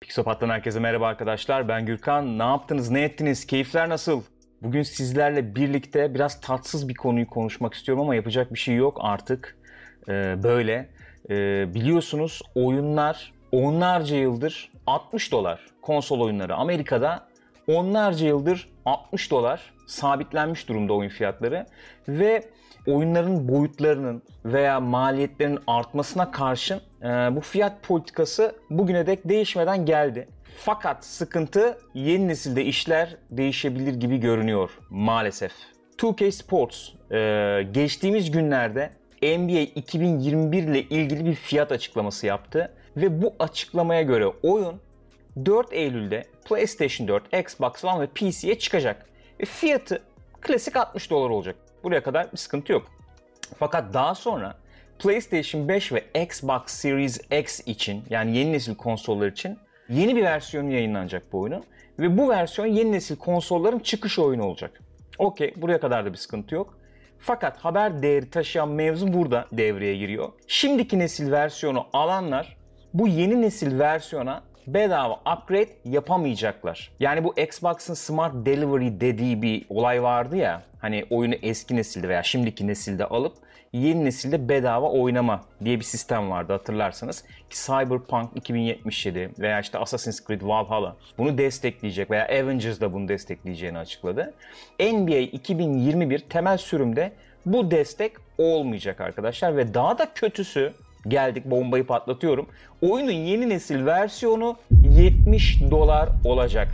Pixopat'tan herkese merhaba arkadaşlar. Ben Gürkan. Ne yaptınız, ne ettiniz? Keyifler nasıl? Bugün sizlerle birlikte biraz tatsız bir konuyu konuşmak istiyorum ama yapacak bir şey yok artık. Ee, böyle. Ee, biliyorsunuz oyunlar onlarca yıldır 60 dolar konsol oyunları Amerika'da onlarca yıldır 60 dolar sabitlenmiş durumda oyun fiyatları ve oyunların boyutlarının veya maliyetlerinin artmasına karşın e, bu fiyat politikası bugüne dek değişmeden geldi. Fakat sıkıntı yeni nesilde işler değişebilir gibi görünüyor maalesef. 2K Sports e, geçtiğimiz günlerde NBA 2021 ile ilgili bir fiyat açıklaması yaptı ve bu açıklamaya göre oyun 4 Eylül'de PlayStation 4, Xbox One ve PC'ye çıkacak. Ve fiyatı klasik 60 dolar olacak. Buraya kadar bir sıkıntı yok. Fakat daha sonra PlayStation 5 ve Xbox Series X için yani yeni nesil konsollar için yeni bir versiyonu yayınlanacak bu oyunun. Ve bu versiyon yeni nesil konsolların çıkış oyunu olacak. Okey buraya kadar da bir sıkıntı yok. Fakat haber değeri taşıyan mevzu burada devreye giriyor. Şimdiki nesil versiyonu alanlar bu yeni nesil versiyona bedava upgrade yapamayacaklar. Yani bu Xbox'ın Smart Delivery dediği bir olay vardı ya. Hani oyunu eski nesilde veya şimdiki nesilde alıp yeni nesilde bedava oynama diye bir sistem vardı hatırlarsanız. Ki Cyberpunk 2077 veya işte Assassin's Creed Valhalla bunu destekleyecek veya Avengers da bunu destekleyeceğini açıkladı. NBA 2021 temel sürümde bu destek olmayacak arkadaşlar ve daha da kötüsü geldik bombayı patlatıyorum. Oyunun yeni nesil versiyonu 70 dolar olacak.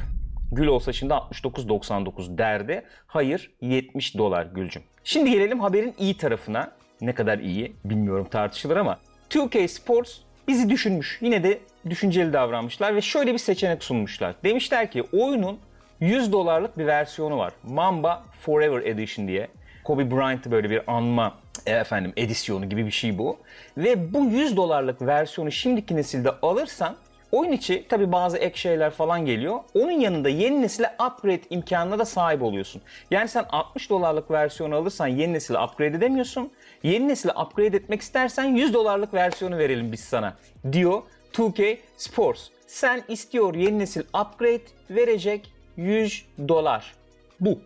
Gül olsa şimdi 69.99 derdi. Hayır 70 dolar Gülcüm. Şimdi gelelim haberin iyi tarafına. Ne kadar iyi bilmiyorum tartışılır ama 2K Sports bizi düşünmüş. Yine de düşünceli davranmışlar ve şöyle bir seçenek sunmuşlar. Demişler ki oyunun 100 dolarlık bir versiyonu var. Mamba Forever Edition diye. Kobe Bryant'ı böyle bir anma e, efendim edisyonu gibi bir şey bu. Ve bu 100 dolarlık versiyonu şimdiki nesilde alırsan oyun içi tabi bazı ek şeyler falan geliyor. Onun yanında yeni nesile upgrade imkanına da sahip oluyorsun. Yani sen 60 dolarlık versiyonu alırsan yeni nesile upgrade edemiyorsun. Yeni nesile upgrade etmek istersen 100 dolarlık versiyonu verelim biz sana diyor 2K Sports. Sen istiyor yeni nesil upgrade verecek 100 dolar. Bu.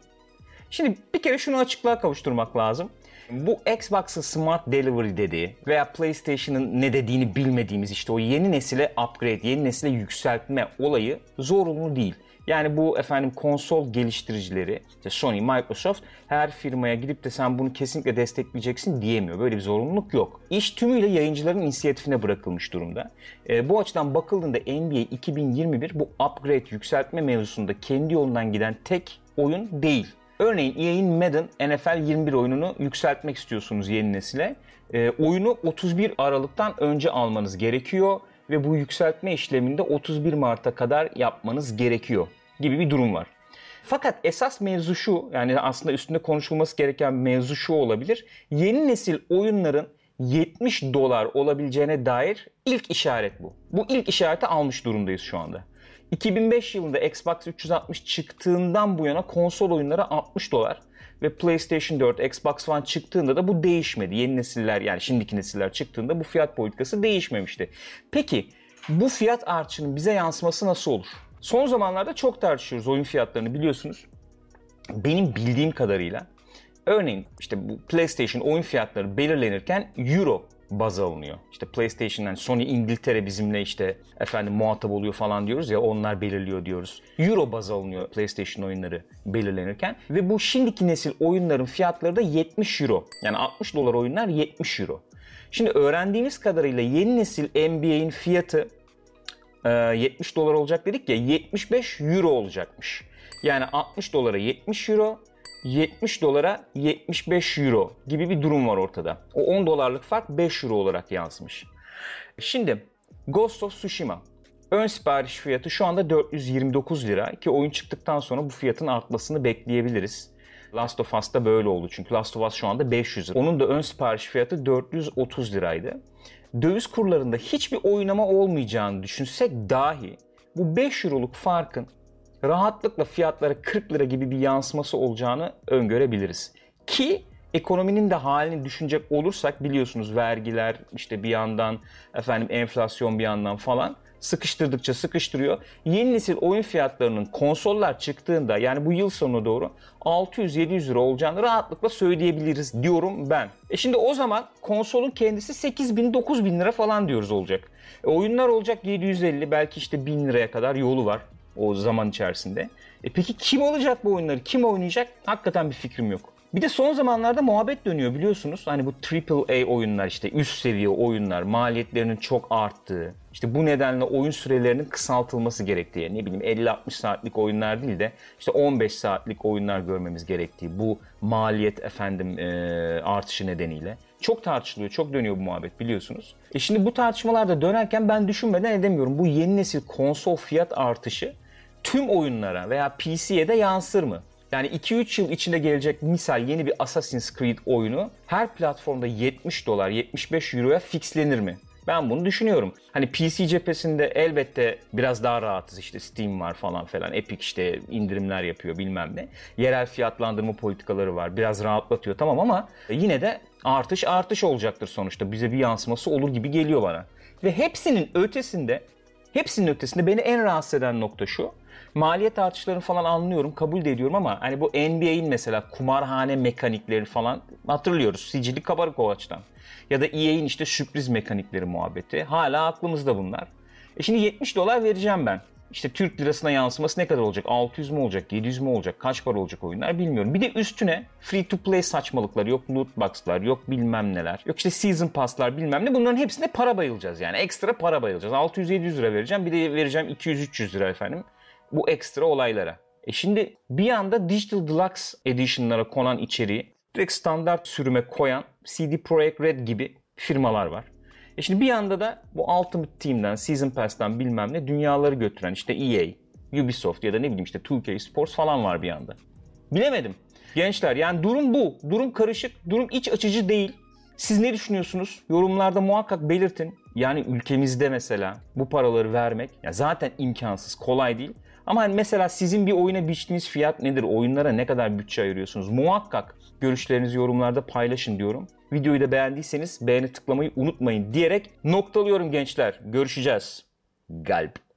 Şimdi bir kere şunu açıklığa kavuşturmak lazım. Bu Xbox'ın Smart Delivery dediği veya PlayStation'ın ne dediğini bilmediğimiz işte o yeni nesile upgrade, yeni nesile yükseltme olayı zorunlu değil. Yani bu efendim konsol geliştiricileri, işte Sony, Microsoft her firmaya gidip de sen bunu kesinlikle destekleyeceksin diyemiyor. Böyle bir zorunluluk yok. İş tümüyle yayıncıların inisiyatifine bırakılmış durumda. E, bu açıdan bakıldığında NBA 2021 bu upgrade yükseltme mevzusunda kendi yolundan giden tek oyun değil. Örneğin EA'in Madden NFL 21 oyununu yükseltmek istiyorsunuz yeni nesile. E, oyunu 31 Aralık'tan önce almanız gerekiyor ve bu yükseltme işleminde 31 Mart'a kadar yapmanız gerekiyor gibi bir durum var. Fakat esas mevzu şu, yani aslında üstünde konuşulması gereken mevzu şu olabilir. Yeni nesil oyunların 70 dolar olabileceğine dair ilk işaret bu. Bu ilk işareti almış durumdayız şu anda. 2005 yılında Xbox 360 çıktığından bu yana konsol oyunları 60 dolar ve PlayStation 4, Xbox One çıktığında da bu değişmedi. Yeni nesiller yani şimdiki nesiller çıktığında bu fiyat politikası değişmemişti. Peki bu fiyat artışının bize yansıması nasıl olur? Son zamanlarda çok tartışıyoruz oyun fiyatlarını biliyorsunuz. Benim bildiğim kadarıyla örneğin işte bu PlayStation oyun fiyatları belirlenirken euro baz alınıyor. İşte PlayStation'dan Sony İngiltere bizimle işte efendim muhatap oluyor falan diyoruz ya onlar belirliyor diyoruz. Euro baz alınıyor PlayStation oyunları belirlenirken ve bu şimdiki nesil oyunların fiyatları da 70 Euro. Yani 60 dolar oyunlar 70 Euro. Şimdi öğrendiğimiz kadarıyla yeni nesil NBA'in fiyatı 70 e, dolar olacak dedik ya 75 Euro olacakmış. Yani 60 dolara 70 Euro, 70 dolara 75 euro gibi bir durum var ortada. O 10 dolarlık fark 5 euro olarak yansımış. Şimdi Ghost of Tsushima ön sipariş fiyatı şu anda 429 lira ki oyun çıktıktan sonra bu fiyatın artmasını bekleyebiliriz. Last of Us'ta böyle oldu çünkü Last of Us şu anda 500 lira. Onun da ön sipariş fiyatı 430 liraydı. Döviz kurlarında hiçbir oynama olmayacağını düşünsek dahi bu 5 euroluk farkın rahatlıkla fiyatlara 40 lira gibi bir yansıması olacağını öngörebiliriz. Ki ekonominin de halini düşünecek olursak biliyorsunuz vergiler işte bir yandan efendim enflasyon bir yandan falan sıkıştırdıkça sıkıştırıyor. Yeni nesil oyun fiyatlarının konsollar çıktığında yani bu yıl sonuna doğru 600-700 lira olacağını rahatlıkla söyleyebiliriz diyorum ben. E şimdi o zaman konsolun kendisi 8000-9000 lira falan diyoruz olacak. E oyunlar olacak 750 belki işte 1000 liraya kadar yolu var o zaman içerisinde. E peki kim olacak bu oyunları? Kim oynayacak? Hakikaten bir fikrim yok. Bir de son zamanlarda muhabbet dönüyor biliyorsunuz. Hani bu AAA oyunlar işte üst seviye oyunlar maliyetlerinin çok arttığı. İşte bu nedenle oyun sürelerinin kısaltılması gerektiği. Ne bileyim 50-60 saatlik oyunlar değil de işte 15 saatlik oyunlar görmemiz gerektiği. Bu maliyet efendim e, artışı nedeniyle. Çok tartışılıyor, çok dönüyor bu muhabbet biliyorsunuz. E şimdi bu tartışmalarda dönerken ben düşünmeden edemiyorum. Bu yeni nesil konsol fiyat artışı tüm oyunlara veya PC'ye de yansır mı? Yani 2-3 yıl içinde gelecek misal yeni bir Assassin's Creed oyunu her platformda 70 dolar, 75 euroya fixlenir mi? Ben bunu düşünüyorum. Hani PC cephesinde elbette biraz daha rahatız işte Steam var falan falan. Epic işte indirimler yapıyor bilmem ne. Yerel fiyatlandırma politikaları var. Biraz rahatlatıyor tamam ama yine de artış artış olacaktır sonuçta. Bize bir yansıması olur gibi geliyor bana. Ve hepsinin ötesinde hepsinin ötesinde beni en rahatsız eden nokta şu maliyet artışlarını falan anlıyorum, kabul de ediyorum ama hani bu NBA'in mesela kumarhane mekanikleri falan hatırlıyoruz. Sicili kabarık o açıdan. Ya da EA'in işte sürpriz mekanikleri muhabbeti. Hala aklımızda bunlar. E şimdi 70 dolar vereceğim ben. İşte Türk lirasına yansıması ne kadar olacak? 600 mu olacak? 700 mu olacak? Kaç para olacak oyunlar bilmiyorum. Bir de üstüne free to play saçmalıklar yok loot box'lar yok bilmem neler. Yok işte season pass'lar bilmem ne. Bunların hepsine para bayılacağız yani. Ekstra para bayılacağız. 600-700 lira vereceğim. Bir de vereceğim 200-300 lira efendim bu ekstra olaylara. E şimdi bir anda Digital Deluxe Edition'lara konan içeriği direkt standart sürüme koyan CD Projekt Red gibi firmalar var. E şimdi bir yanda da bu Ultimate Team'den, Season Pass'tan bilmem ne dünyaları götüren işte EA, Ubisoft ya da ne bileyim işte 2K Sports falan var bir yanda. Bilemedim. Gençler yani durum bu. Durum karışık, durum iç açıcı değil. Siz ne düşünüyorsunuz? Yorumlarda muhakkak belirtin. Yani ülkemizde mesela bu paraları vermek ya zaten imkansız, kolay değil. Ama hani mesela sizin bir oyuna biçtiğiniz fiyat nedir? Oyunlara ne kadar bütçe ayırıyorsunuz? Muhakkak görüşlerinizi yorumlarda paylaşın diyorum. Videoyu da beğendiyseniz beğeni tıklamayı unutmayın diyerek noktalıyorum gençler. Görüşeceğiz. Galp.